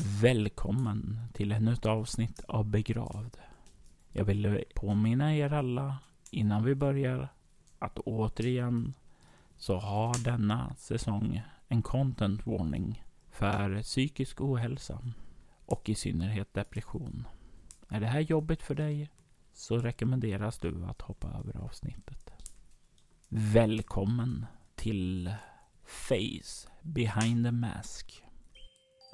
Välkommen till ännu ett avsnitt av Begravd. Jag vill påminna er alla innan vi börjar att återigen så har denna säsong en content warning för psykisk ohälsa och i synnerhet depression. Är det här jobbigt för dig så rekommenderas du att hoppa över avsnittet. Välkommen till Face Behind the Mask.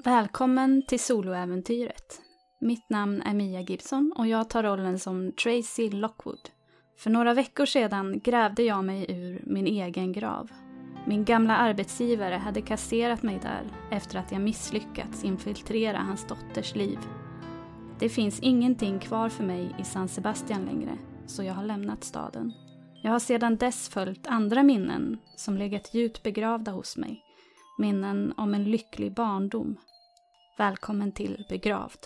Välkommen till soloäventyret. Mitt namn är Mia Gibson och jag tar rollen som Tracy Lockwood. För några veckor sedan grävde jag mig ur min egen grav. Min gamla arbetsgivare hade kasserat mig där efter att jag misslyckats infiltrera hans dotters liv. Det finns ingenting kvar för mig i San Sebastian längre, så jag har lämnat staden. Jag har sedan dess följt andra minnen som legat djupt begravda hos mig. Minnen om en lycklig barndom. Välkommen till Begravd.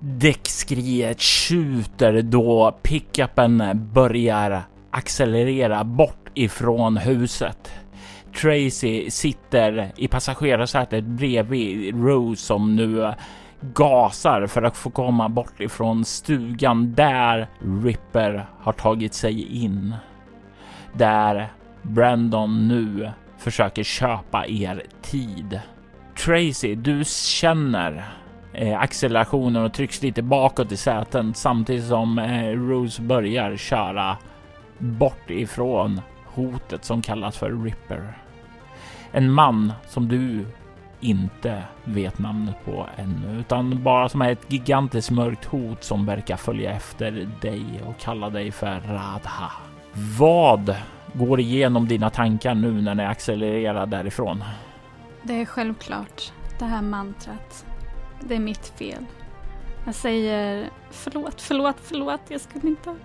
Däckskriet tjuter då pickupen börjar accelerera bort ifrån huset. Tracy sitter i passagerarsätet bredvid Rose som nu gasar för att få komma bort ifrån stugan där Ripper har tagit sig in. Där Brandon nu försöker köpa er tid. Tracy, du känner eh, accelerationen och trycks lite bakåt i säten samtidigt som eh, Rose börjar köra bort ifrån hotet som kallas för Ripper. En man som du inte vet namnet på ännu, utan bara som är ett gigantiskt mörkt hot som verkar följa efter dig och kalla dig för Radha. Vad går igenom dina tankar nu när ni accelererar därifrån? Det är självklart, det här mantrat. Det är mitt fel. Jag säger förlåt, förlåt, förlåt, jag skulle inte...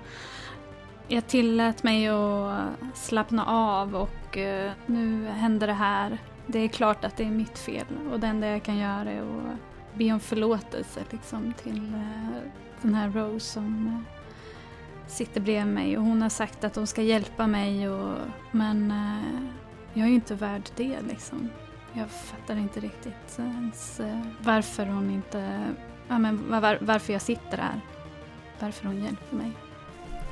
Jag tillät mig att slappna av och eh, nu händer det här. Det är klart att det är mitt fel och det enda jag kan göra är att be om förlåtelse liksom, till eh, den här Rose som eh, sitter bredvid mig och hon har sagt att hon ska hjälpa mig och, men jag är ju inte värd det liksom. Jag fattar inte riktigt ens eh, varför hon inte, ja, men var, varför jag sitter här. Varför hon hjälper mig.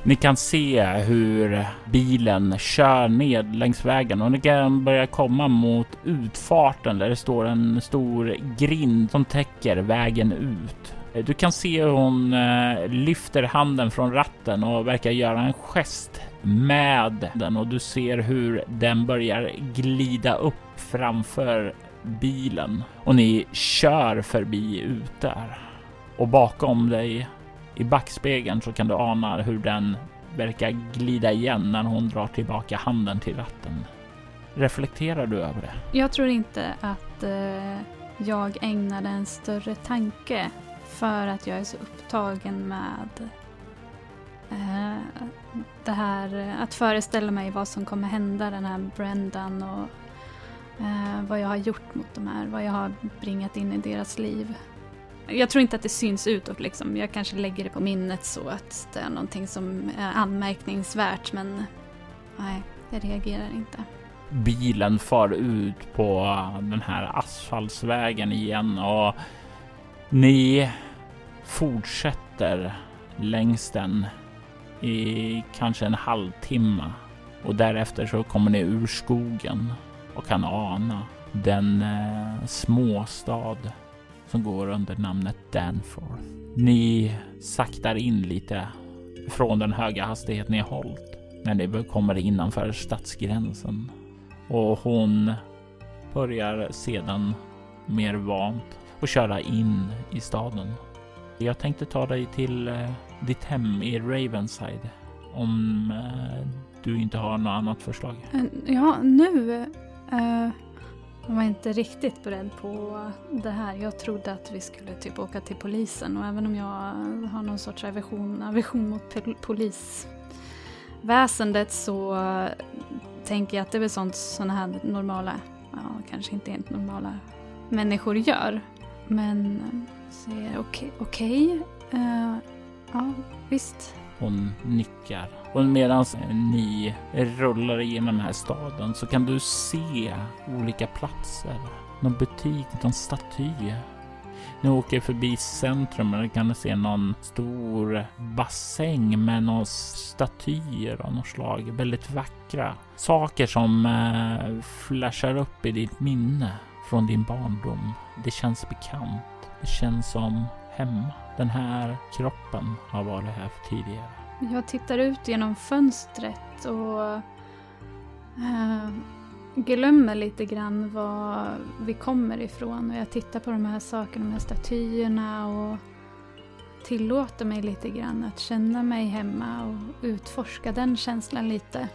Ni kan se hur bilen kör ned längs vägen och ni kan börja komma mot utfarten där det står en stor grind som täcker vägen ut. Eh, du kan se hur hon eh, lyfter handen från ratten och verkar göra en gest med den och du ser hur den börjar glida upp framför bilen och ni kör förbi ut där. Och bakom dig i backspegeln så kan du ana hur den verkar glida igen när hon drar tillbaka handen till ratten. Reflekterar du över det? Jag tror inte att eh, jag ägnade en större tanke för att jag är så upptagen med eh, det här att föreställa mig vad som kommer hända den här Brendan och eh, vad jag har gjort mot de här, vad jag har bringat in i deras liv. Jag tror inte att det syns utåt liksom. Jag kanske lägger det på minnet så att det är någonting som är anmärkningsvärt men nej, jag reagerar inte. Bilen far ut på eh, den här asfaltsvägen igen och ni fortsätter längs den i kanske en halvtimme och därefter så kommer ni ur skogen och kan ana den eh, småstad som går under namnet Danforth. Ni saktar in lite från den höga hastighet ni har hållit när ni kommer innanför stadsgränsen och hon börjar sedan mer vant att köra in i staden. Jag tänkte ta dig till eh, ditt hem i Ravenside om eh, du inte har något annat förslag. Eh, ja, nu Uh, jag var inte riktigt beredd på det här. Jag trodde att vi skulle typ åka till polisen och även om jag har någon sorts aversion, aversion mot polisväsendet så tänker jag att det är väl sånt sådana här normala, ja kanske inte helt normala människor gör. Men eh, säger okej, okej, okay, uh, ja visst. Hon nickar och medan ni rullar igenom den här staden så kan du se olika platser någon butik, någon staty. Ni åker förbi centrum och kan se någon stor bassäng med några statyer av något slag. Väldigt vackra saker som eh, flashar upp i ditt minne från din barndom. Det känns bekant. Det känns som hemma. Den här kroppen har varit här för tidigare. Jag tittar ut genom fönstret och äh, glömmer lite grann var vi kommer ifrån. Och jag tittar på de här sakerna, de här statyerna och tillåter mig lite grann att känna mig hemma och utforska den känslan lite.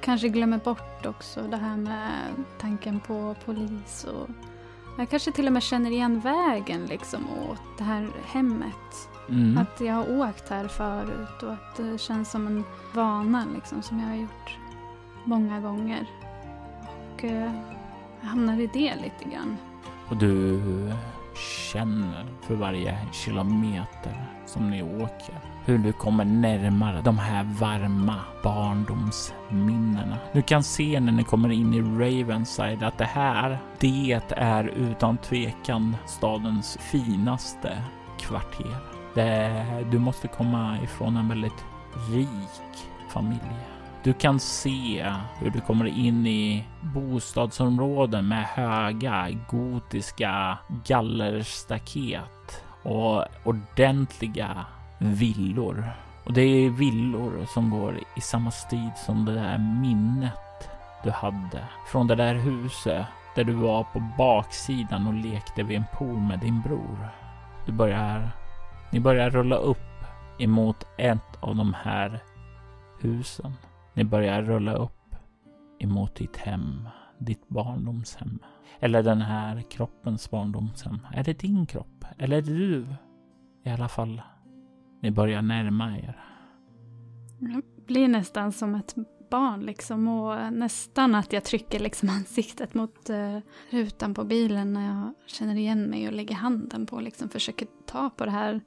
Kanske glömmer bort också det här med tanken på polis och jag kanske till och med känner igen vägen liksom åt det här hemmet. Mm. Att jag har åkt här förut och att det känns som en vana liksom som jag har gjort många gånger. Och eh, jag hamnar i det lite grann. Och du känner för varje kilometer som ni åker hur du kommer närmare de här varma barndomsminnena. Du kan se när ni kommer in i Ravenside att det här, det är utan tvekan stadens finaste kvarter. Det, du måste komma ifrån en väldigt rik familj. Du kan se hur du kommer in i bostadsområden med höga gotiska gallerstaket och ordentliga villor. Och det är villor som går i samma stil som det där minnet du hade från det där huset där du var på baksidan och lekte vid en pool med din bror. Du börjar, ni börjar rulla upp emot ett av de här husen. Ni börjar rulla upp emot ditt hem, ditt barndomshem. Eller den här kroppens barndomshem. Är det din kropp? Eller är det du? I alla fall ni börjar närma er. Jag blir nästan som ett barn liksom och nästan att jag trycker liksom ansiktet mot uh, rutan på bilen när jag känner igen mig och lägger handen på liksom försöker ta på det här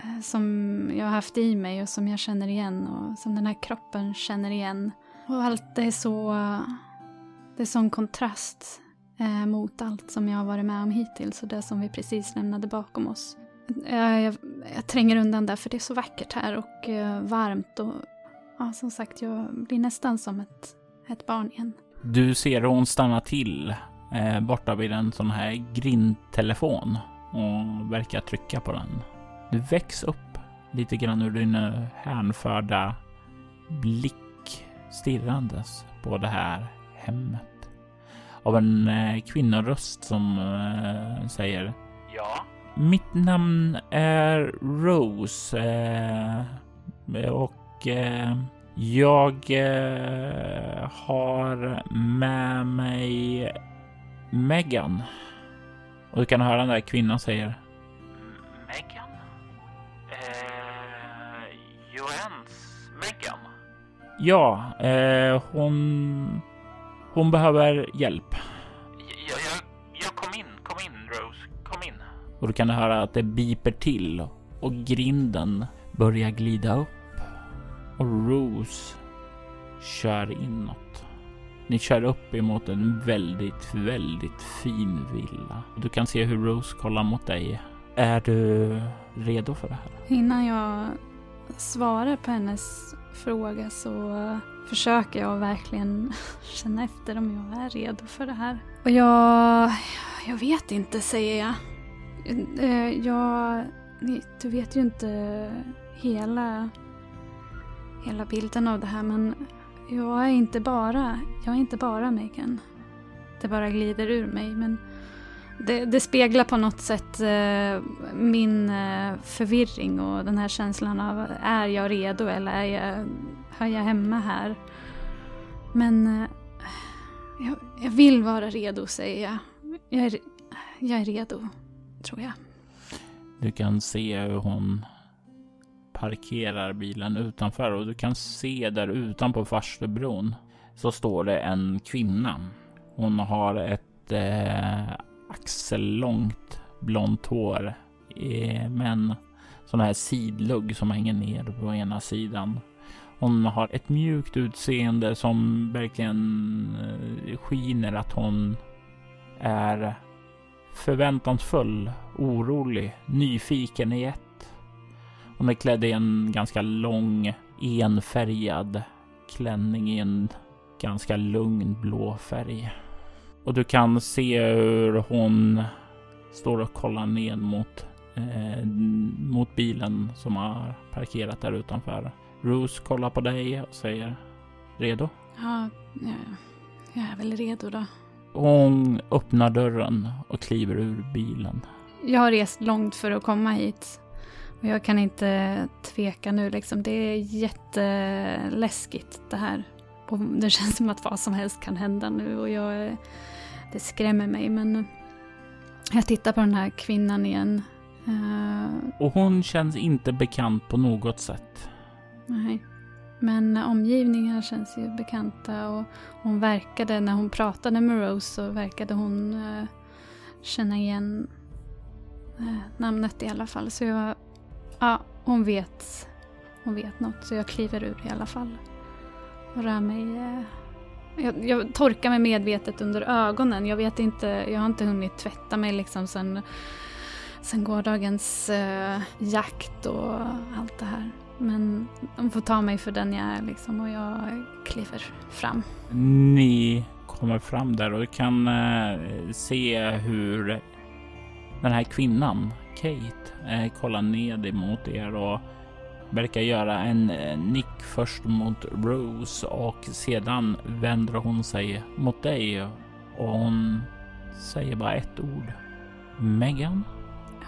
Eh, som jag har haft i mig och som jag känner igen och som den här kroppen känner igen. Och allt det är så, det är sån kontrast eh, mot allt som jag har varit med om hittills och det som vi precis lämnade bakom oss. Jag, jag, jag, tränger undan där för det är så vackert här och eh, varmt och ja, som sagt, jag blir nästan som ett, ett barn igen. Du ser hon stanna till eh, borta vid en sån här grindtelefon och verkar trycka på den. Du väcks upp lite grann ur din eh, hänförda blick stirrandes på det här hemmet av en eh, kvinnoröst som eh, säger Ja, mitt namn är Rose och jag har med mig Megan. Och du kan höra den där kvinnan säger Megan? Ja, eh, hon, hon behöver hjälp. Och då kan du höra att det biper till och grinden börjar glida upp. Och Rose kör inåt. Ni kör upp emot en väldigt, väldigt fin villa. Du kan se hur Rose kollar mot dig. Är du redo för det här? Innan jag svarar på hennes fråga så försöker jag verkligen känna efter om jag är redo för det här. Och jag... Jag vet inte, säger jag. Eh, jag... du vet ju inte hela, hela bilden av det här men jag är inte bara, jag är inte bara Megan. Det bara glider ur mig men det, det speglar på något sätt eh, min eh, förvirring och den här känslan av är jag redo eller är jag, hör jag hemma här? Men eh, jag, jag, vill vara redo säger jag. Jag är, jag är redo tror jag. Du kan se hur hon parkerar bilen utanför och du kan se där utanpå Farstubron så står det en kvinna. Hon har ett eh, axellångt blont hår eh, med en sån här sidlugg som hänger ner på ena sidan. Hon har ett mjukt utseende som verkligen eh, skiner att hon är förväntansfull, orolig, nyfiken i ett. Hon är klädd i en ganska lång enfärgad klänning i en ganska lugn blå färg. Och du kan se hur hon står och kollar ned mot, eh, mot bilen som har parkerat där utanför. Rose kollar på dig och säger redo? Ja, ja, jag är väl redo då. Hon öppnar dörren och kliver ur bilen. Jag har rest långt för att komma hit. Och jag kan inte tveka nu liksom. Det är jätteläskigt det här. Och det känns som att vad som helst kan hända nu och jag, det skrämmer mig. Men jag tittar på den här kvinnan igen. Uh, och hon känns inte bekant på något sätt. Nej. Men omgivningarna känns ju bekanta och hon verkade, när hon pratade med Rose så verkade hon uh, känna igen uh, namnet i alla fall. Så jag, ja, hon vet, hon vet något så jag kliver ur i alla fall. Rör mig eh, jag, jag, torkar mig medvetet under ögonen. Jag vet inte, jag har inte hunnit tvätta mig liksom sen, sen gårdagens eh, jakt och allt det här. Men de får ta mig för den jag är liksom och jag kliver fram. Ni kommer fram där och kan eh, se hur den här kvinnan, Kate, eh, kollar ned emot er och verkar göra en eh, nick först mot Rose och sedan vänder hon sig mot dig och hon säger bara ett ord. Megan?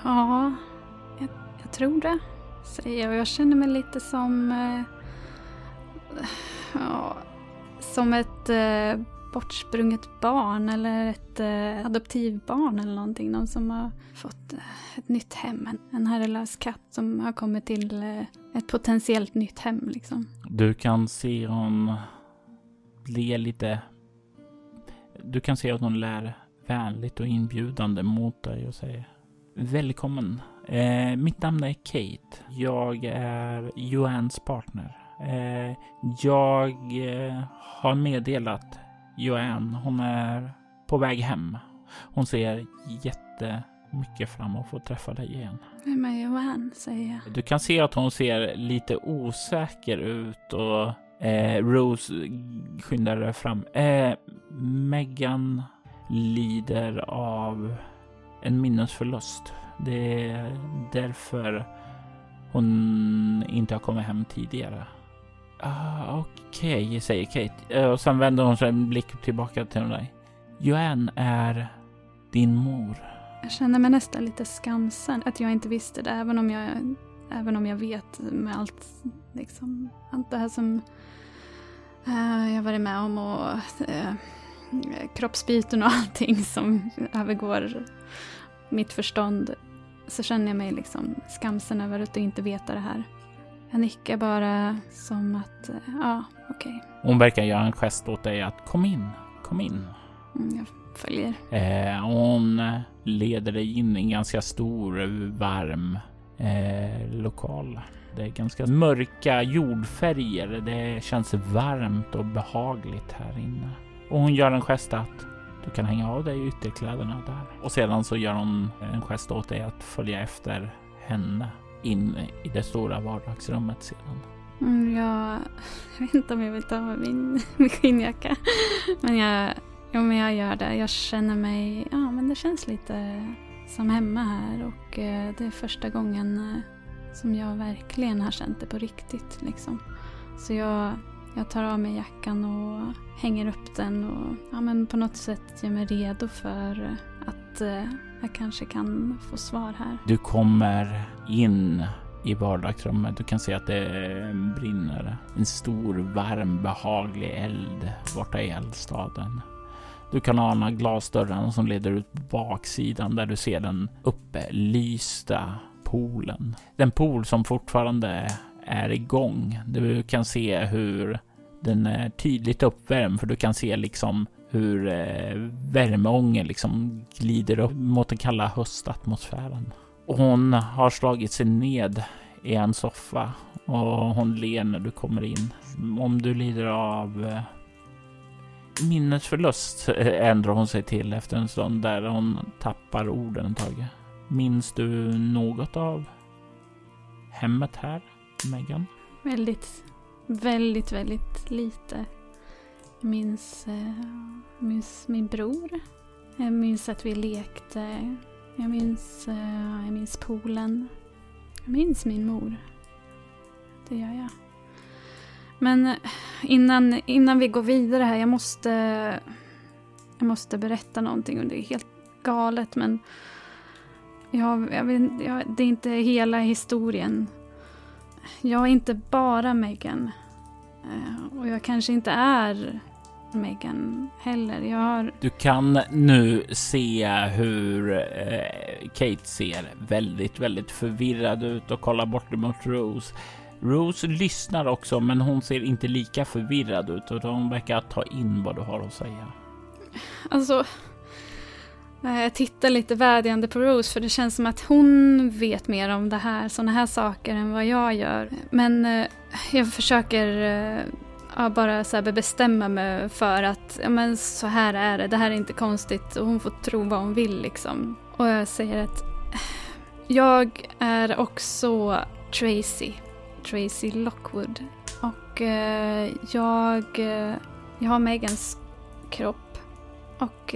Ja, jag, jag tror det, säger jag. Jag känner mig lite som... Eh, ja, som ett eh, bortsprunget barn eller ett eh, adoptivbarn eller någonting. Någon som har fått eh, ett nytt hem. En, en herrelös katt som har kommit till eh, ett potentiellt nytt hem liksom. Du kan se hon le lite. Du kan se att hon lär vänligt och inbjudande mot dig och säger Välkommen. Eh, mitt namn är Kate. Jag är Joannes partner. Eh, jag eh, har meddelat Joanne, hon är på väg hem. Hon ser jättemycket fram emot att få träffa dig igen. Vem är Joanne, säger jag. Du kan se att hon ser lite osäker ut och eh, Rose skyndar fram. Eh, Megan lider av en minnesförlust. Det är därför hon inte har kommit hem tidigare. Ah, Okej, okay, säger Kate. Eh, och sen vänder hon sig en blick tillbaka till dig. Joanne är din mor. Jag känner mig nästan lite skamsen att jag inte visste det, även om jag, även om jag vet med allt, liksom, allt det här som uh, jag varit med om och uh, kroppsbyten och allting som övergår mitt förstånd. Så känner jag mig liksom skamsen över att inte veta det här. Jag nickar bara som att, ja, okej. Okay. Hon verkar göra en gest åt dig att kom in, kom in. Mm, jag följer. Eh, hon leder dig in i en ganska stor, varm eh, lokal. Det är ganska mörka jordfärger. Det känns varmt och behagligt här inne. Och hon gör en gest att du kan hänga av dig ytterkläderna där. Och sedan så gör hon en gest åt dig att följa efter henne in i det stora vardagsrummet sedan. Mm, jag, jag vet inte om jag vill ta av min, min skinnjacka. Men jag, jo, men jag gör det. Jag känner mig, ja men det känns lite som hemma här och eh, det är första gången eh, som jag verkligen har känt det på riktigt. Liksom. Så jag, jag tar av mig jackan och hänger upp den och ja, men på något sätt gör mig redo för att eh, jag kanske kan få svar här. Du kommer in i vardagsrummet. Du kan se att det brinner en stor, varm, behaglig eld borta i eldstaden. Du kan ana glasdörrarna som leder ut på baksidan där du ser den upplysta poolen. Den pool som fortfarande är igång. Du kan se hur den är tydligt uppvärmd för du kan se liksom hur eh, värmeången liksom glider upp mot den kalla höstatmosfären. Och hon har slagit sig ned i en soffa och hon ler när du kommer in. Om du lider av eh, minnesförlust eh, ändrar hon sig till efter en stund där hon tappar orden en tag. Minns du något av hemmet här, Megan? Väldigt, väldigt, väldigt lite. Jag minns, eh, minns min bror. Jag minns att vi lekte. Jag minns, eh, jag minns poolen. Jag minns min mor. Det gör jag. Men eh, innan, innan vi går vidare här, jag måste, jag måste berätta någonting och det är helt galet men jag, jag vet, jag, det är inte hela historien. Jag är inte bara Megan. Eh, och jag kanske inte är Megan heller. Jag har... Du kan nu se hur eh, Kate ser väldigt, väldigt förvirrad ut och kollar bort mot Rose. Rose lyssnar också, men hon ser inte lika förvirrad ut utan hon verkar ta in vad du har att säga. Alltså, jag tittar lite vädjande på Rose för det känns som att hon vet mer om det här, sådana här saker än vad jag gör. Men eh, jag försöker eh, ja, bara så här bestämma mig för att ja, men så här är det, det här är inte konstigt och hon får tro vad hon vill liksom. Och jag säger att eh, jag är också Tracy, Tracy Lockwood. Och eh, jag, eh, jag har Megans kropp och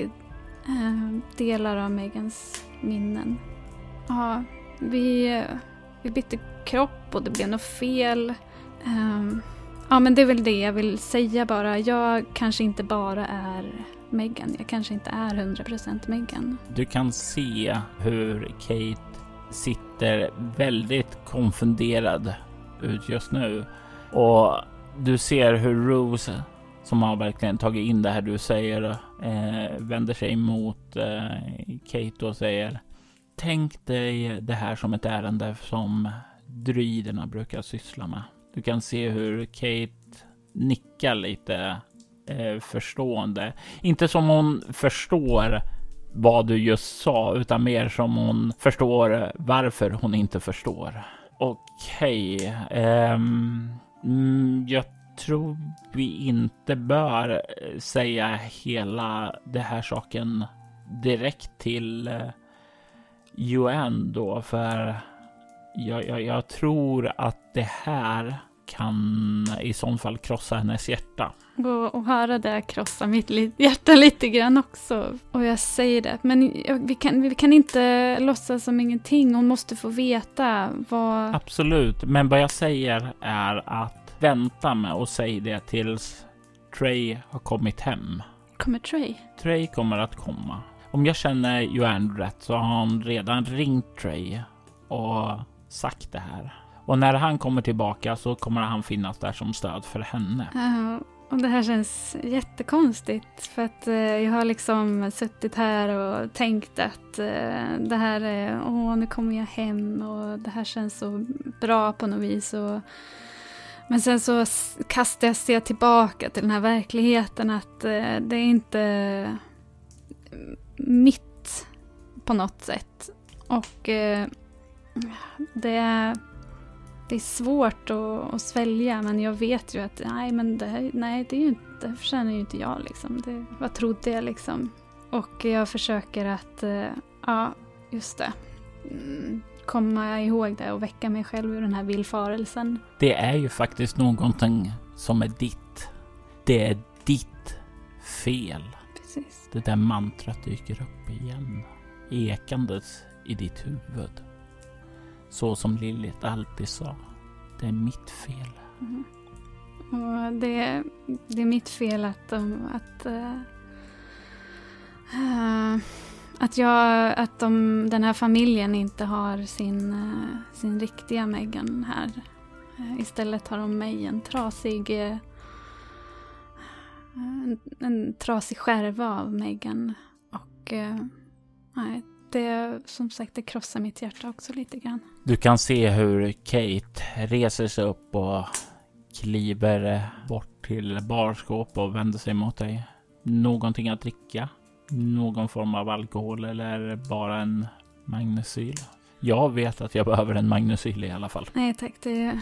eh, delar av Megans minnen. Ja, vi, vi bytte kropp och det blev något fel. Ehm, ja, men det är väl det jag vill säga bara. Jag kanske inte bara är Megan. Jag kanske inte är 100% Megan. Du kan se hur Kate sitter väldigt konfunderad ut just nu. Och du ser hur Rose, som har verkligen tagit in det här du säger, eh, vänder sig mot eh, Kate och säger Tänk dig det här som ett ärende som druiderna brukar syssla med. Du kan se hur Kate nickar lite eh, förstående. Inte som hon förstår vad du just sa, utan mer som hon förstår varför hon inte förstår. Okej, okay, um, jag tror vi inte bör eh, säga hela det här saken direkt till uh, eh, UN då, för jag, jag, jag tror att det här kan i så fall krossa hennes hjärta. Och höra det krossa mitt hjärta lite grann också. Och jag säger det, men vi kan, vi kan inte låtsas som ingenting. Hon måste få veta vad... Absolut, men vad jag säger är att vänta med och säg det tills Trey har kommit hem. Kommer Trey? Trey kommer att komma. Om jag känner Joanne rätt så har han redan ringt Trey och sagt det här. Och när han kommer tillbaka så kommer han finnas där som stöd för henne. Uh, och det här känns jättekonstigt för att uh, jag har liksom suttit här och tänkt att uh, det här är, åh nu kommer jag hem och det här känns så bra på något vis. Och, men sen så kastas jag tillbaka till den här verkligheten att eh, det är inte eh, mitt på något sätt. Och eh, det är, det är svårt att, att svälja men jag vet ju att nej, men det, här, nej, det, är ju inte, det förtjänar ju inte jag. Liksom. Det, vad trodde jag liksom? Och jag försöker att, ja, just det. Mm. Mm, komma ihåg det och väcka mig själv ur den här villfarelsen. Det är ju faktiskt någonting som är ditt. Det är ditt fel. Precis. Det där mantrat dyker upp igen. Ekandes i ditt huvud. Så som Lilith alltid sa. Det är mitt fel. Mm. Och det, det, är mitt fel att, de, att, uh, att, jag, att de, den här familjen inte har sin, eh, sin riktiga Megan här. Eh, istället har de mig, en trasig eh, en, en trasig skärva av Megan. Och nej, det, som sagt, det krossar mitt hjärta också lite grann. Du kan se hur Kate reser sig upp och kliver bort till barskåp och vänder sig mot dig. Någonting att dricka? Någon form av alkohol eller bara en magnesyl? Jag vet att jag behöver en magnesyl i alla fall. Nej tack, det,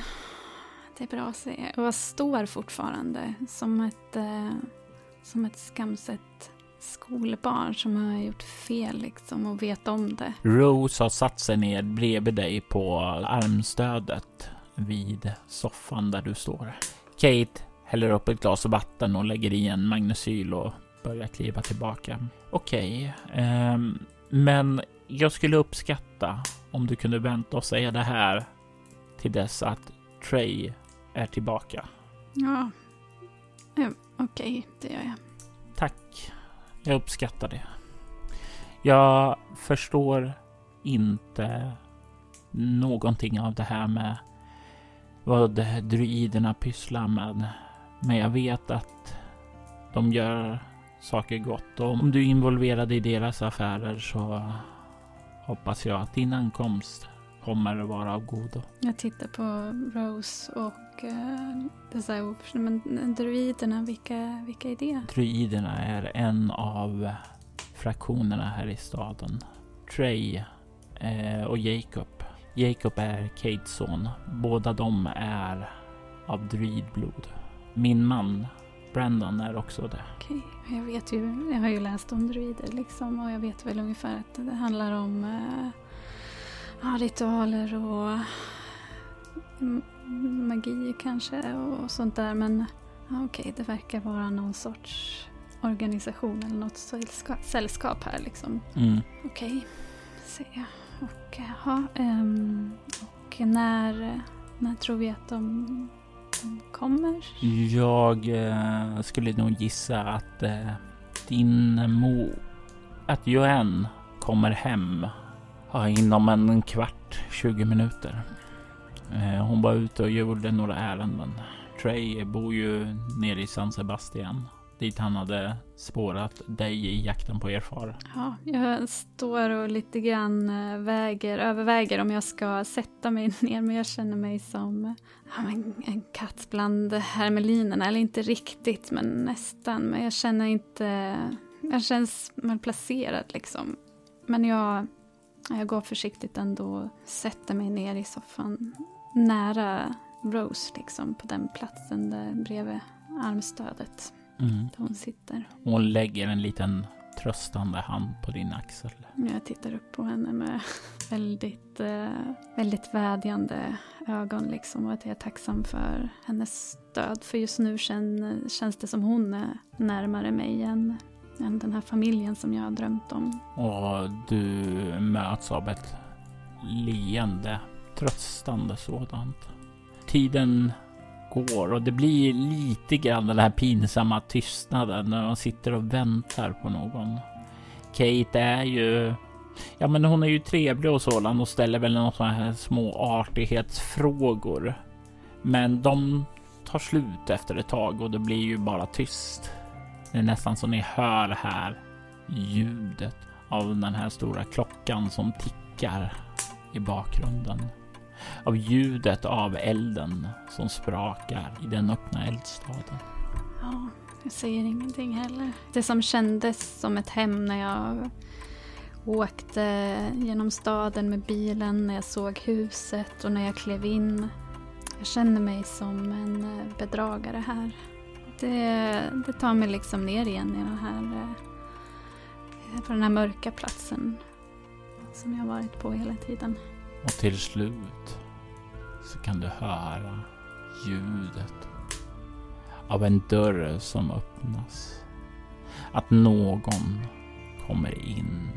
det är bra att se. Jag står fortfarande som ett, eh, som ett skamset skolbarn som har gjort fel liksom och vet om det. Rose har satt sig ner bredvid dig på armstödet vid soffan där du står. Kate häller upp ett glas vatten och lägger i en magnesyl och börjar kliva tillbaka. Okej, okay, eh, men jag skulle uppskatta om du kunde vänta och säga det här till dess att Trey är tillbaka. Ja, mm, okej, okay, det gör jag. Tack. Jag uppskattar det. Jag förstår inte någonting av det här med vad druiderna pysslar med. Men jag vet att de gör saker gott och om du är involverad i deras affärer så hoppas jag att din ankomst kommer att vara av godo. Jag tittar på Rose och uh, dessa men druiderna, vilka, vilka är det? Druiderna är en av fraktionerna här i staden. Trey eh, och Jacob. Jacob är Kates son. Båda de är av druidblod. Min man Brandon är också det. Okej, okay. jag vet ju, jag har ju läst om druider liksom och jag vet väl ungefär att det handlar om eh, ritualer och magi kanske och sånt där. Men okej, okay, det verkar vara någon sorts organisation eller något sällskap här liksom. Mm. Okej, okay. ser jag. Och, jaha, um, och när, när tror vi att de kommer? Jag eh, skulle nog gissa att eh, din mor... Att Joanne kommer hem Ja, inom en kvart, 20 minuter. Eh, hon var ute och gjorde några ärenden. Trey bor ju nere i San Sebastian dit han hade spårat dig i jakten på er far. Ja, jag står och lite grann eh, väger, överväger om jag ska sätta mig ner, men jag känner mig som ja, en katt bland hermelinerna. Eller inte riktigt, men nästan. Men jag känner inte... Jag känns malplacerad liksom. Men jag jag går försiktigt ändå och sätter mig ner i soffan nära Rose, liksom på den platsen där bredvid armstödet. Mm. Där hon sitter. Hon lägger en liten tröstande hand på din axel. Jag tittar upp på henne med väldigt, eh, väldigt vädjande ögon liksom och att jag är tacksam för hennes stöd. För just nu känns det som hon är närmare mig än än den här familjen som jag har drömt om. Och du möts av ett leende, tröstande sådant. Tiden går och det blir lite grann den här pinsamma tystnaden när man sitter och väntar på någon. Kate är ju Ja, men hon är ju trevlig och sådan och ställer väl några sådana här små artighetsfrågor. Men de tar slut efter ett tag och det blir ju bara tyst. Det är nästan så ni hör här ljudet av den här stora klockan som tickar i bakgrunden. Av ljudet av elden som sprakar i den öppna eldstaden. Ja, jag säger ingenting heller. Det som kändes som ett hem när jag åkte genom staden med bilen, när jag såg huset och när jag klev in. Jag känner mig som en eh, bedragare här. Det, det tar mig liksom ner igen i den här, eh, på den här mörka platsen som jag varit på hela tiden. Och till slut så kan du höra ljudet av en dörr som öppnas. Att någon kommer in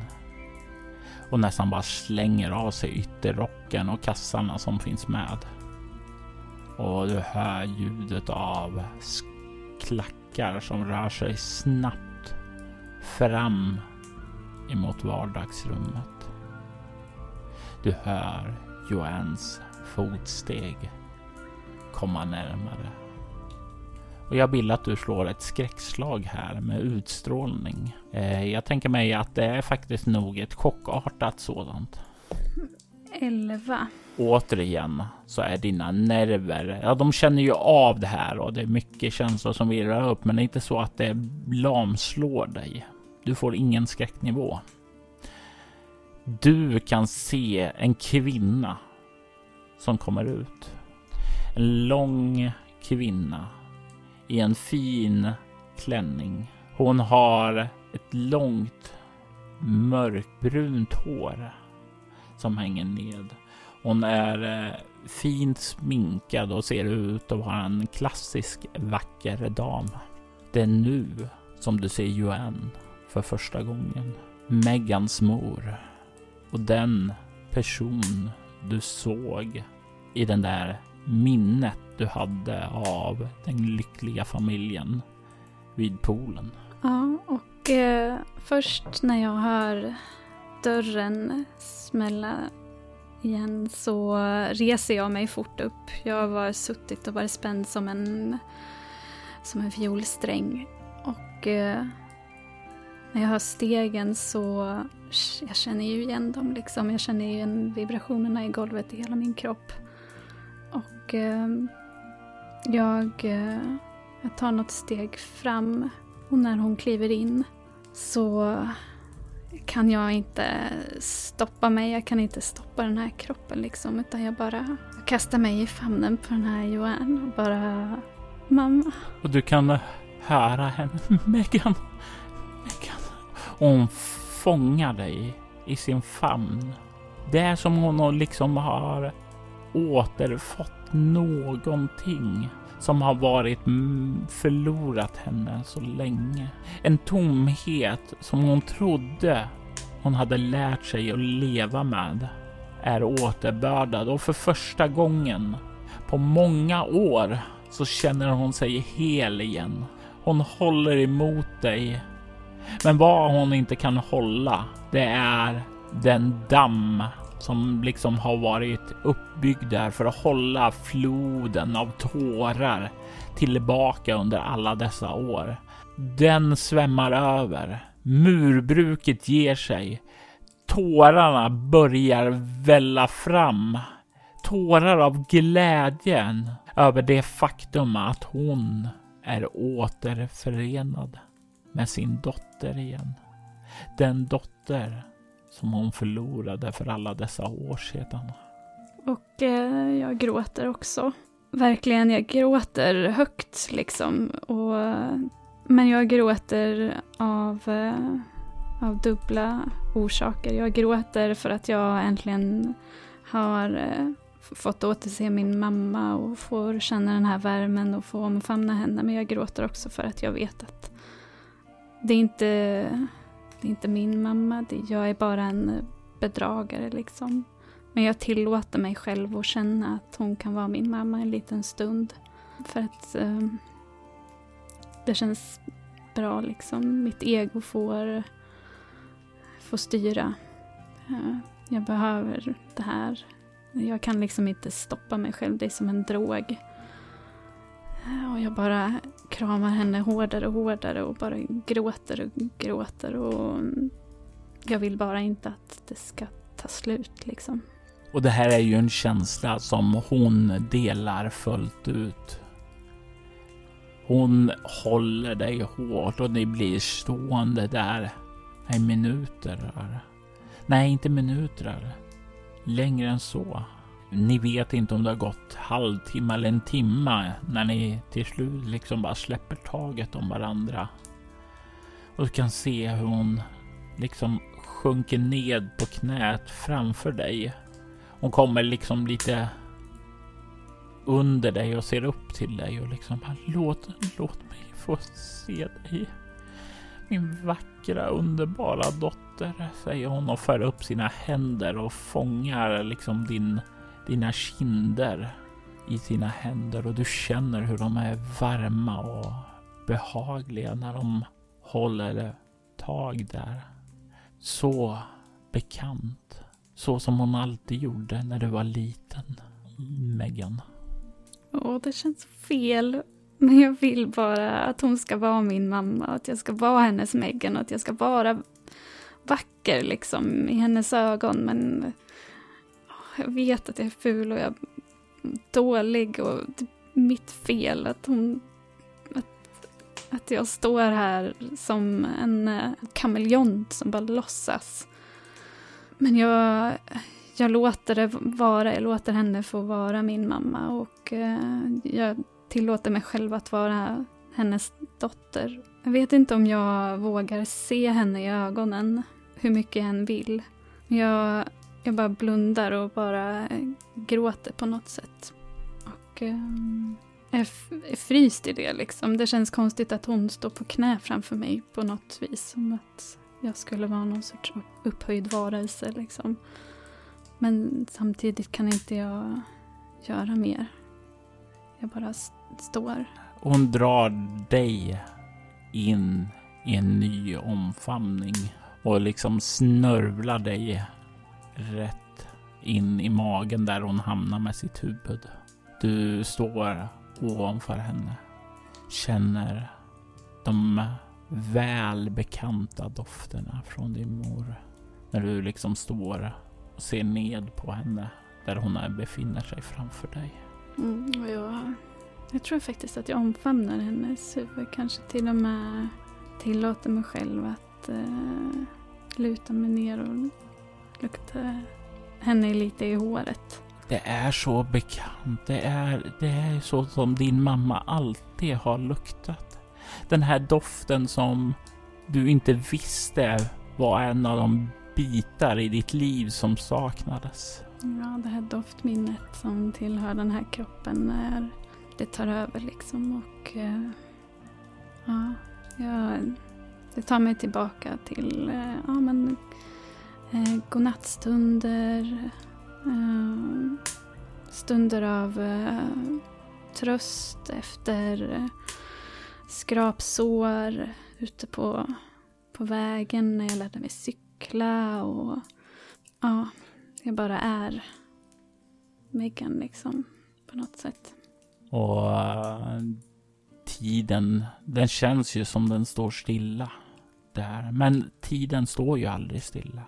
och nästan bara slänger av sig ytterrocken och kassarna som finns med. Och du hör ljudet av klackar som rör sig snabbt fram emot vardagsrummet. Du hör Joans fotsteg komma närmare. Och jag vill att du slår ett skräckslag här med utstrålning. Eh, jag tänker mig att det är faktiskt nog ett chockartat sådant. 11. Återigen så är dina nerver, ja de känner ju av det här och det är mycket känslor som virrar upp men det är inte så att det lamslår dig. Du får ingen skräcknivå. Du kan se en kvinna som kommer ut. En lång kvinna i en fin klänning Hon har ett långt mörkbrunt hår som hänger ned. Hon är eh, fint sminkad och ser ut att vara en klassisk vacker dam. Det är nu som du ser Joanne för första gången. Megans mor. Och den person du såg i den där minnet du hade av den lyckliga familjen vid poolen. Ja, och eh, först när jag hör dörren smälla igen så reser jag mig fort upp. Jag var suttit och varit spänd som en, som en fiolsträng. Och eh, när jag hör stegen så jag känner ju igen dem liksom. Jag känner igen vibrationerna i golvet i hela min kropp. Och eh, jag, eh, jag tar något steg fram och när hon kliver in så kan jag inte stoppa mig. Jag kan inte stoppa den här kroppen liksom. Utan jag bara kastar mig i famnen på den här Joanne och bara Mamma. Och du kan höra henne. Megan. Megan. Hon fångar dig i sin famn. Det är som hon liksom har återfått någonting som har varit mm, förlorat henne så länge. En tomhet som hon trodde hon hade lärt sig att leva med är återbördad och för första gången på många år så känner hon sig hel igen. Hon håller emot dig. Men vad hon inte kan hålla, det är den damm som liksom har varit uppbyggd där för att hålla floden av tårar tillbaka under alla dessa år. Den svämmar över. Murbruket ger sig. Tårarna börjar välla fram. Tårar av glädjen över det faktum att hon är återförenad med sin dotter igen. Den dotter som hon förlorade för alla dessa år sedan. Och eh, jag gråter också. Verkligen, jag gråter högt liksom. Och, men jag gråter av, eh, av dubbla orsaker. Jag gråter för att jag äntligen har eh, fått återse min mamma och får känna den här värmen och få omfamna henne. Men jag gråter också för att jag vet att det är inte det är inte min mamma, det, jag är bara en bedragare liksom. Men jag tillåter mig själv att känna att hon kan vara min mamma en liten stund. För att eh, det känns bra liksom. Mitt ego får, får styra. Eh, jag behöver det här. Jag kan liksom inte stoppa mig själv, det är som en drog. Och jag bara kramar henne hårdare och hårdare och bara gråter och gråter och jag vill bara inte att det ska ta slut liksom. Och det här är ju en känsla som hon delar fullt ut. Hon håller dig hårt och ni blir stående där i minuter. Nej, inte minuter. Längre än så. Ni vet inte om det har gått halvtimme eller en timme när ni till slut liksom bara släpper taget om varandra. Och du kan se hur hon liksom sjunker ned på knät framför dig. Hon kommer liksom lite under dig och ser upp till dig och liksom låt, låt mig få se dig. Min vackra underbara dotter, säger hon och för upp sina händer och fångar liksom din dina kinder i sina händer och du känner hur de är varma och behagliga när de håller tag där. Så bekant. Så som hon alltid gjorde när du var liten, Megan. Åh, det känns fel. Men jag vill bara att hon ska vara min mamma, och att jag ska vara hennes Megan, och att jag ska vara vacker liksom i hennes ögon. Men jag vet att jag är ful och jag är dålig och det är mitt fel att hon... Att, att jag står här som en eh, kameleont som bara låtsas. Men jag, jag låter det vara, jag låter henne få vara min mamma och eh, jag tillåter mig själv att vara hennes dotter Jag vet inte om jag vågar se henne i ögonen, hur mycket jag än vill. Jag, jag bara blundar och bara gråter på något sätt. Och um, är fryst i det liksom. Det känns konstigt att hon står på knä framför mig på något vis. Som att jag skulle vara någon sorts upphöjd varelse liksom. Men samtidigt kan inte jag göra mer. Jag bara står. Hon drar dig in i en ny omfamning och liksom snörvlar dig rätt in i magen där hon hamnar med sitt huvud. Du står ovanför henne, känner de välbekanta dofterna från din mor. När du liksom står och ser ned på henne där hon befinner sig framför dig. Mm, jag, jag tror faktiskt att jag omfamnar hennes huvud. Kanske till och med tillåter mig själv att uh, luta mig ner och lukta henne lite i håret. Det är så bekant. Det är, det är så som din mamma alltid har luktat. Den här doften som du inte visste var en av de bitar i ditt liv som saknades. Ja, det här doftminnet som tillhör den här kroppen när det tar över liksom och uh, ja, jag, det tar mig tillbaka till uh, ja, men, eh, godnattstunder, eh, stunder av eh, tröst efter eh, skrapsår ute på, på vägen när jag lärde mig cykla och ja, jag bara är Megan liksom på något sätt. Och uh, tiden, den känns ju som den står stilla där. Men tiden står ju aldrig stilla.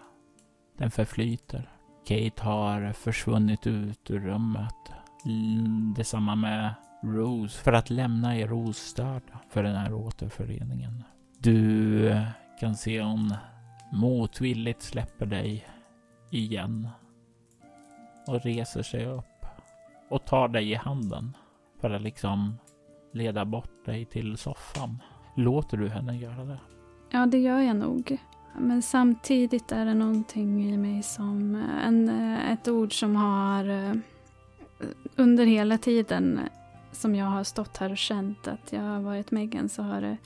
Den förflyter. Kate har försvunnit ut ur rummet. Detsamma med Rose för att lämna er ostörda för den här återföreningen. Du eh, kan se hon motvilligt släpper dig igen och reser sig upp och tar dig i handen för att liksom leda bort dig till soffan. Låter du henne göra det? Ja, det gör jag nog. Men samtidigt är det någonting i mig som eh, en, eh, ett ord som har eh, under hela tiden som jag har stått här och känt att jag har varit Megan så har det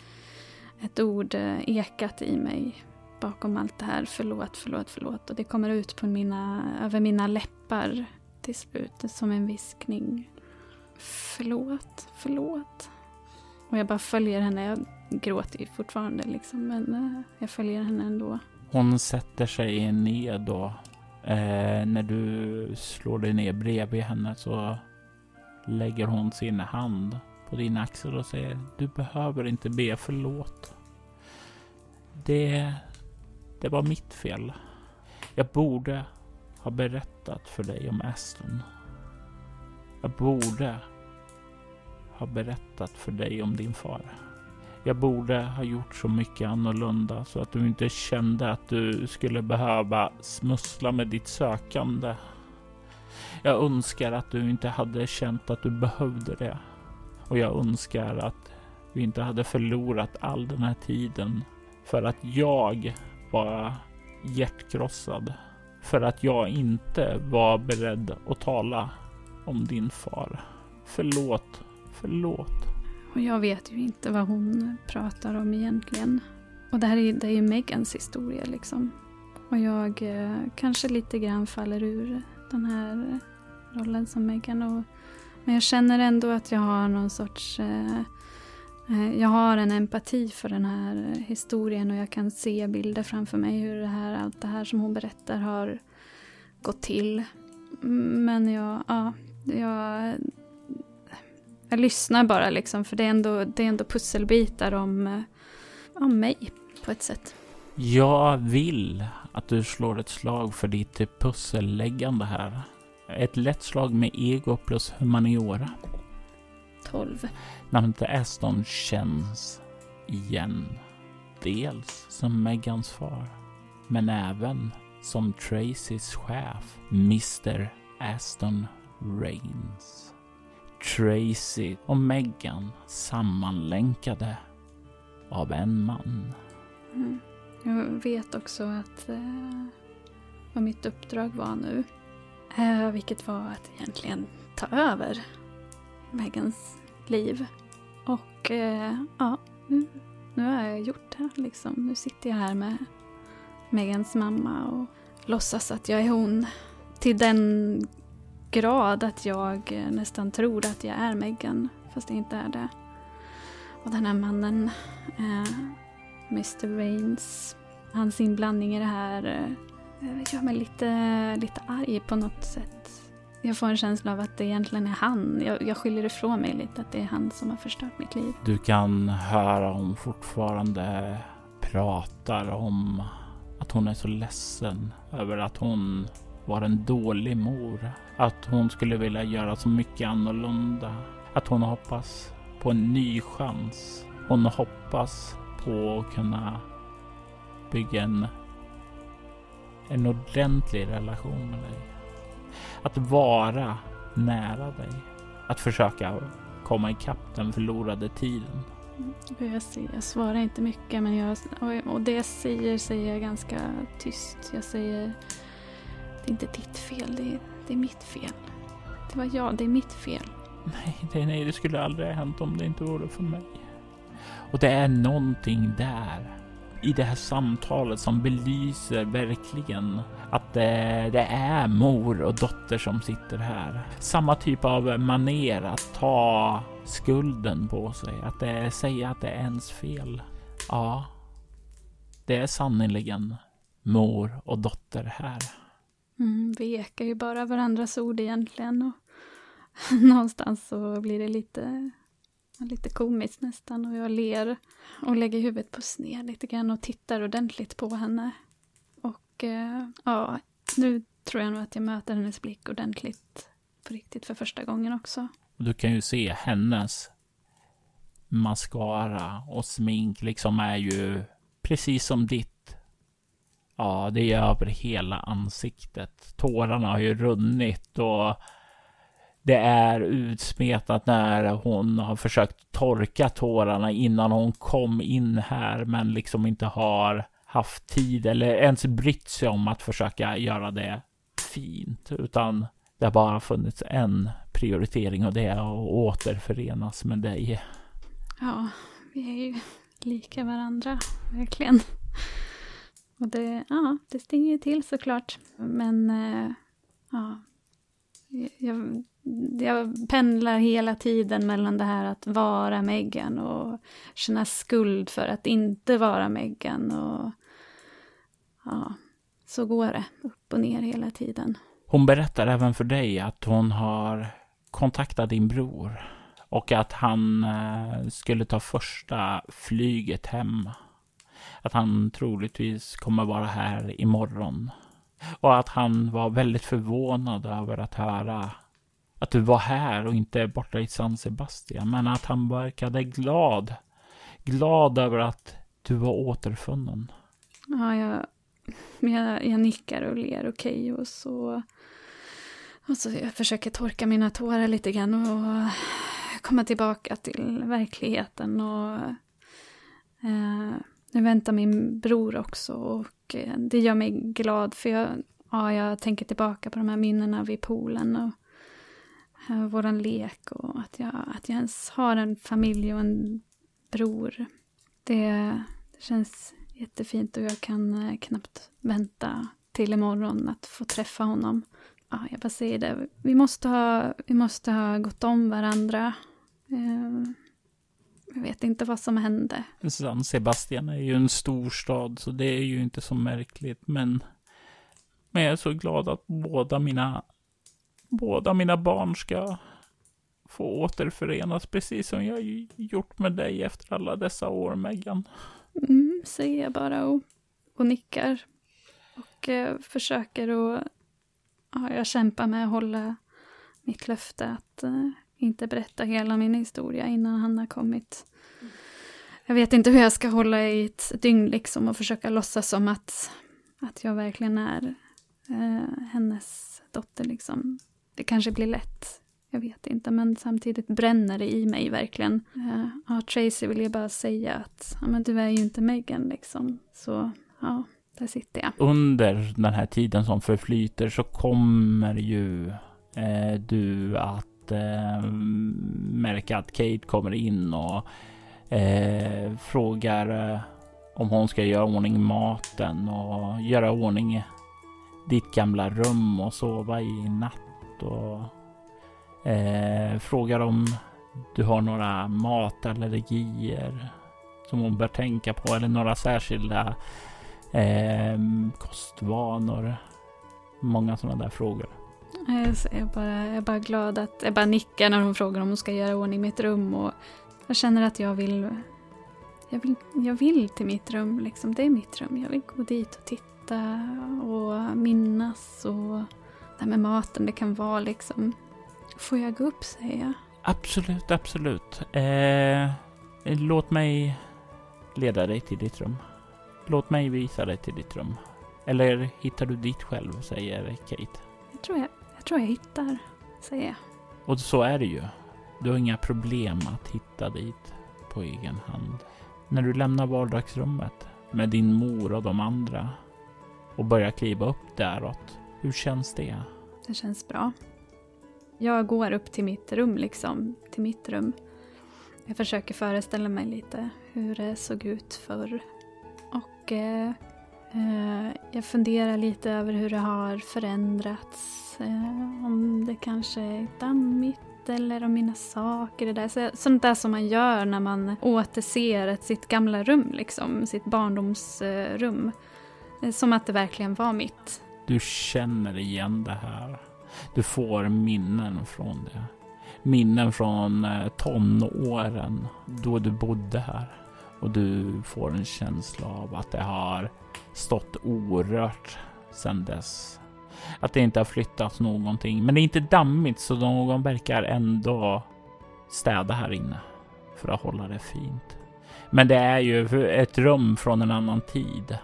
ett ord ekat i mig bakom allt det här. Förlåt, förlåt, förlåt. Och det kommer ut på mina, över mina läppar till slut som en viskning. Förlåt, förlåt. Och jag bara följer henne. Jag gråter ju fortfarande liksom, men eh, jag följer henne ändå. Hon sätter sig ner då. Eh, när du slår dig ner bredvid henne så lägger hon sin hand på din axel och säger Du behöver inte be förlåt. Det det var mitt fel. Jag borde ha berättat för dig om Aston. Jag borde ha berättat för dig om din far. Jag borde ha gjort så mycket annorlunda så att du inte kände att du skulle behöva smussla med ditt sökande. Jag önskar att du inte hade känt att du behövde det. Och jag önskar att du inte hade förlorat all den här tiden för att jag var hjärtkrossad för att jag inte var beredd att tala om din far. Förlåt, förlåt. Och jag vet ju inte vad hon pratar om egentligen. Och det här är, det är ju Megans historia liksom. Och jag eh, kanske lite grann faller ur den här rollen som Megan. Och, men jag känner ändå att jag har någon sorts eh, eh, jag har en empati för den här historien och jag kan se bilder framför mig hur det här, allt det här som hon berättar har gått till. Mm, men jag, ja, jag, jag lyssnar bara liksom för det är ändå, det är ändå pusselbitar om, om mig på ett sätt. Jag vill att du slår ett slag för ditt pusselläggande här. Ett lätt slag med ego plus humaniora. 12. Namnet Aston känns igen. Dels som Megans far, men även som Tracys chef, Mr Aston Rains. Tracy och Megan sammanlänkade av en man. Mm. Jag vet också att eh, vad mitt uppdrag var nu. Eh, vilket var att egentligen ta över Megans liv. Och eh, ja, nu, nu har jag gjort det. Liksom. Nu sitter jag här med Megans mamma och låtsas att jag är hon. Till den grad att jag eh, nästan tror att jag är Megan, fast jag inte är det. Och den här mannen, eh, Mr Rains, hans inblandning i det här eh, gör mig lite, lite arg på något sätt. Jag får en känsla av att det egentligen är han. Jag, jag skyller ifrån mig lite att det är han som har förstört mitt liv. Du kan höra hon fortfarande pratar om att hon är så ledsen över att hon var en dålig mor. Att hon skulle vilja göra så mycket annorlunda. Att hon hoppas på en ny chans. Hon hoppas på att kunna bygga en, en ordentlig relation med dig. Att vara nära dig. Att försöka komma ikapp den förlorade tiden. Jag, säger, jag svarar inte mycket men jag, och det jag säger säger jag ganska tyst. Jag säger det är inte ditt fel, det är, det är mitt fel. Det var jag, det är mitt fel. Nej, det, nej, det skulle aldrig ha hänt om det inte vore för mig. Och det är någonting där i det här samtalet som belyser verkligen att det, det, är mor och dotter som sitter här. Samma typ av maner att ta skulden på sig, att det, säga att det är ens fel. Ja, det är sannerligen mor och dotter här. Mm, vi ekar ju bara varandras ord egentligen och någonstans så blir det lite, lite komiskt nästan och jag ler och lägger huvudet på sned lite grann och tittar ordentligt på henne. Och eh, ja, nu tror jag nog att jag möter hennes blick ordentligt på riktigt för första gången också. Du kan ju se hennes mascara och smink liksom är ju precis som ditt. Ja, det är över hela ansiktet. Tårarna har ju runnit och det är utsmetat när hon har försökt torka tårarna innan hon kom in här, men liksom inte har haft tid eller ens brytt sig om att försöka göra det fint, utan det har bara funnits en prioritering och det är att återförenas med dig. Ja, vi är ju lika varandra, verkligen. Och det, ja, det stinger till såklart. Men eh, ja, jag, jag pendlar hela tiden mellan det här att vara Meghan och känna skuld för att inte vara Meghan. Och, ja, så går det upp och ner hela tiden. Hon berättar även för dig att hon har kontaktat din bror och att han eh, skulle ta första flyget hem. Att han troligtvis kommer vara här imorgon. Och att han var väldigt förvånad över att höra att du var här och inte borta i San Sebastian. Men att han verkade glad. Glad över att du var återfunnen. Ja, jag, jag, jag nickar och ler okej okay, och så... Och så jag försöker torka mina tårar lite grann och komma tillbaka till verkligheten. Och eh, nu väntar min bror också och eh, det gör mig glad för jag, ja, jag tänker tillbaka på de här minnena vid poolen och eh, våran lek och att jag, att jag ens har en familj och en bror. Det, det känns jättefint och jag kan eh, knappt vänta till imorgon att få träffa honom. Ja, jag bara säger det, vi måste ha, vi måste ha gått om varandra. Jag vet inte vad som hände. San Sebastian är ju en stor stad, så det är ju inte så märkligt. Men, men jag är så glad att båda mina, båda mina barn ska få återförenas, precis som jag gjort med dig efter alla dessa år, Megan. Mm, säger jag bara och, och nickar. Och eh, försöker att... Ja, jag kämpar med att hålla mitt löfte att eh, inte berätta hela min historia innan han har kommit. Jag vet inte hur jag ska hålla i ett dygn liksom och försöka låtsas som att, att jag verkligen är eh, hennes dotter liksom. Det kanske blir lätt. Jag vet inte, men samtidigt bränner det i mig verkligen. Eh, ja, Tracy vill ju bara säga att ja, men du är ju inte Megan liksom. Så ja, där sitter jag. Under den här tiden som förflyter så kommer ju eh, du att eh, märka att Kate kommer in och eh, frågar eh, om hon ska göra ordning maten och göra ordning ditt gamla rum och sova i natt och eh, frågar om du har några matallergier som hon bör tänka på eller några särskilda eh, kostvanor. Många sådana där frågor. Jag är, bara, jag är bara glad att jag bara nickar när hon frågar om hon ska göra ordning mitt rum och jag känner att jag vill jag vill, jag vill till mitt rum, liksom. det är mitt rum. Jag vill gå dit och titta och minnas och det här med maten, det kan vara liksom... Får jag gå upp, säger jag? Absolut, absolut. Eh, låt mig leda dig till ditt rum. Låt mig visa dig till ditt rum. Eller hittar du dit själv, säger Kate. Jag tror jag, jag, tror jag hittar, säger jag. Och så är det ju. Du har inga problem att hitta dit på egen hand. När du lämnar vardagsrummet med din mor och de andra och börjar kliva upp däråt, hur känns det? Det känns bra. Jag går upp till mitt rum, liksom. Till mitt rum. Jag försöker föreställa mig lite hur det såg ut förr. Och eh, Eh, jag funderar lite över hur det har förändrats. Eh, om det kanske är dammigt eller om mina saker. Det där. Sånt där som man gör när man återser ett, sitt gamla rum, liksom, sitt barndomsrum. Eh, som att det verkligen var mitt. Du känner igen det här. Du får minnen från det. Minnen från tonåren då du bodde här. Och du får en känsla av att det har stått orört sedan dess. Att det inte har flyttats någonting. Men det är inte dammigt så någon verkar ändå städa här inne för att hålla det fint. Men det är ju ett rum från en annan tid.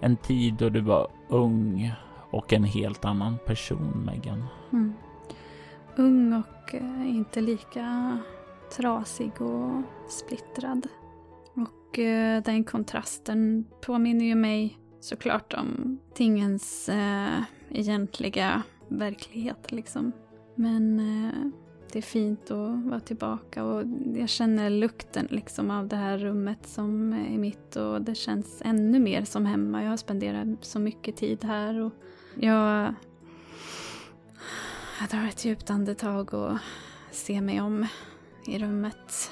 En tid då du var ung och en helt annan person, Megan. Mm. Ung och eh, inte lika trasig och splittrad. Och eh, den kontrasten påminner ju mig såklart om tingens eh, egentliga verklighet. Liksom. Men eh, det är fint att vara tillbaka och jag känner lukten liksom, av det här rummet som är mitt och det känns ännu mer som hemma. Jag har spenderat så mycket tid här och jag, jag drar ett djupt andetag och ser mig om i rummet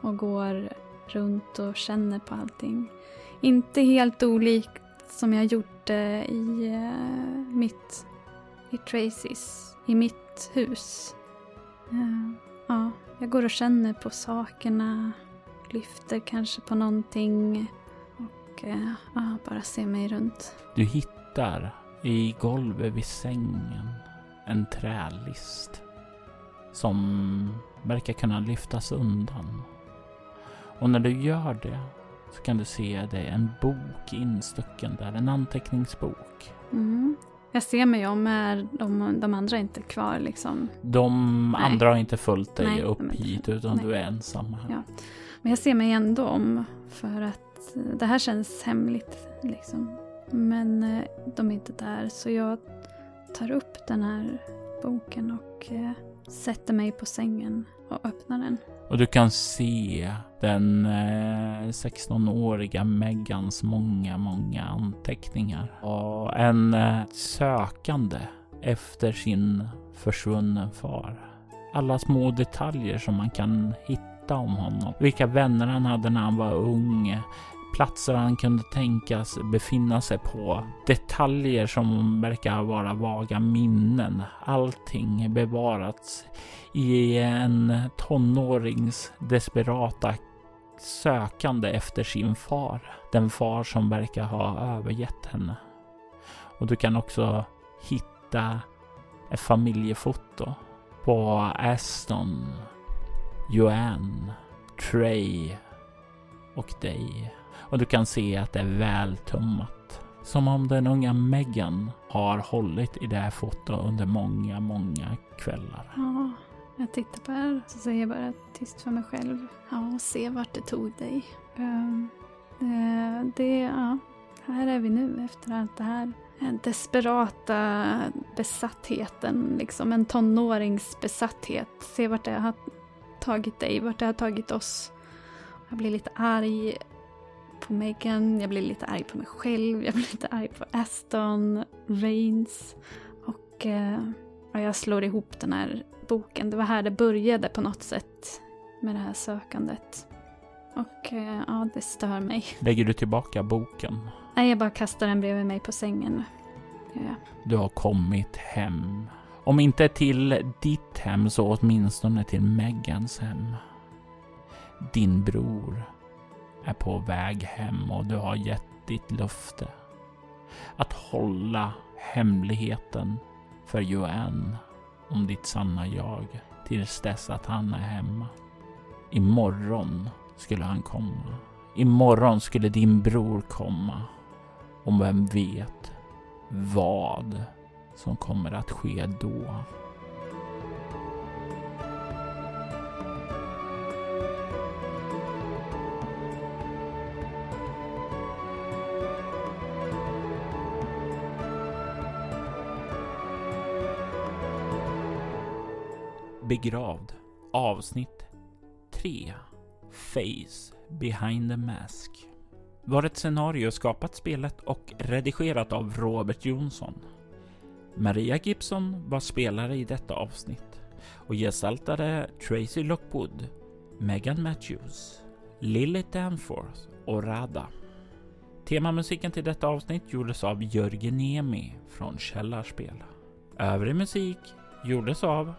och går runt och känner på allting. Inte helt olikt som jag gjorde i uh, mitt, i Tracys, i mitt hus. Uh, ja, jag går och känner på sakerna, lyfter kanske på någonting och uh, ja, bara ser mig runt. Du hittar i golvet vid sängen en trälist som verkar kunna lyftas undan. Och när du gör det så kan du se det en bok instucken där, en anteckningsbok. Mm. Jag ser mig om, är de, de andra inte kvar liksom? De Nej. andra har inte följt dig Nej, upp hit utan Nej. du är ensam här. Ja. Men jag ser mig ändå om för att det här känns hemligt liksom. Men eh, de är inte där så jag tar upp den här boken och eh, sätter mig på sängen och öppnar den. Och du kan se den eh, 16-åriga Megans många, många anteckningar. Och en eh, sökande efter sin försvunnen far. Alla små detaljer som man kan hitta om honom. Vilka vänner han hade när han var ung platser han kunde tänkas befinna sig på. Detaljer som verkar vara vaga minnen. Allting bevarats i en tonårings desperata sökande efter sin far. Den far som verkar ha övergett henne. Och du kan också hitta ett familjefoto på Aston, Joanne, Trey och dig och du kan se att det är vältummat. Som om den unga Megan har hållit i det här fotot under många, många kvällar. Ja, Jag tittar på det så säger jag bara tyst för mig själv. Ja, och se vart det tog dig. Um, det, det, ja, här är vi nu efter allt det här. Den desperata besattheten, liksom en tonåringsbesatthet. Se vart det har tagit dig, vart det har tagit oss. Jag blir lite arg på Megan, jag blir lite arg på mig själv, jag blir lite arg på Aston, Rains och eh, jag slår ihop den här boken. Det var här det började på något sätt med det här sökandet. Och eh, ja, det stör mig. Lägger du tillbaka boken? Nej, jag bara kastar den bredvid mig på sängen. Ja. Du har kommit hem. Om inte till ditt hem så åtminstone till Megans hem. Din bror är på väg hem och du har gett ditt löfte att hålla hemligheten för Joanne om ditt sanna jag tills dess att han är hemma. Imorgon skulle han komma. Imorgon skulle din bror komma. Och vem vet vad som kommer att ske då. Begravd avsnitt 3 Face Behind the Mask var ett scenario skapat, spelet och redigerat av Robert Jonsson. Maria Gibson var spelare i detta avsnitt och gestaltade Tracy Lockwood, Megan Matthews, Lily Danforth och Rada. Temamusiken till detta avsnitt gjordes av Jörgen Niemi från Källarspel. Övrig musik gjordes av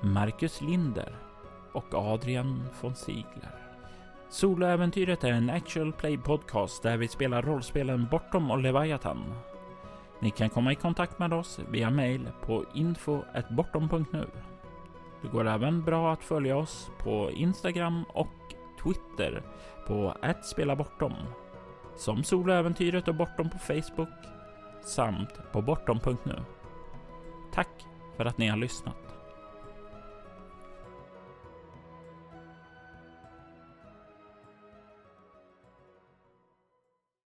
Marcus Linder och Adrian von Ziegler. Soloäventyret är en actual play podcast där vi spelar rollspelen Bortom och Leviathan. Ni kan komma i kontakt med oss via mail på info.bortom.nu. Det går även bra att följa oss på Instagram och Twitter på @spelabortom som Soloäventyret och Bortom på Facebook samt på bortom.nu. Tack för att ni har lyssnat.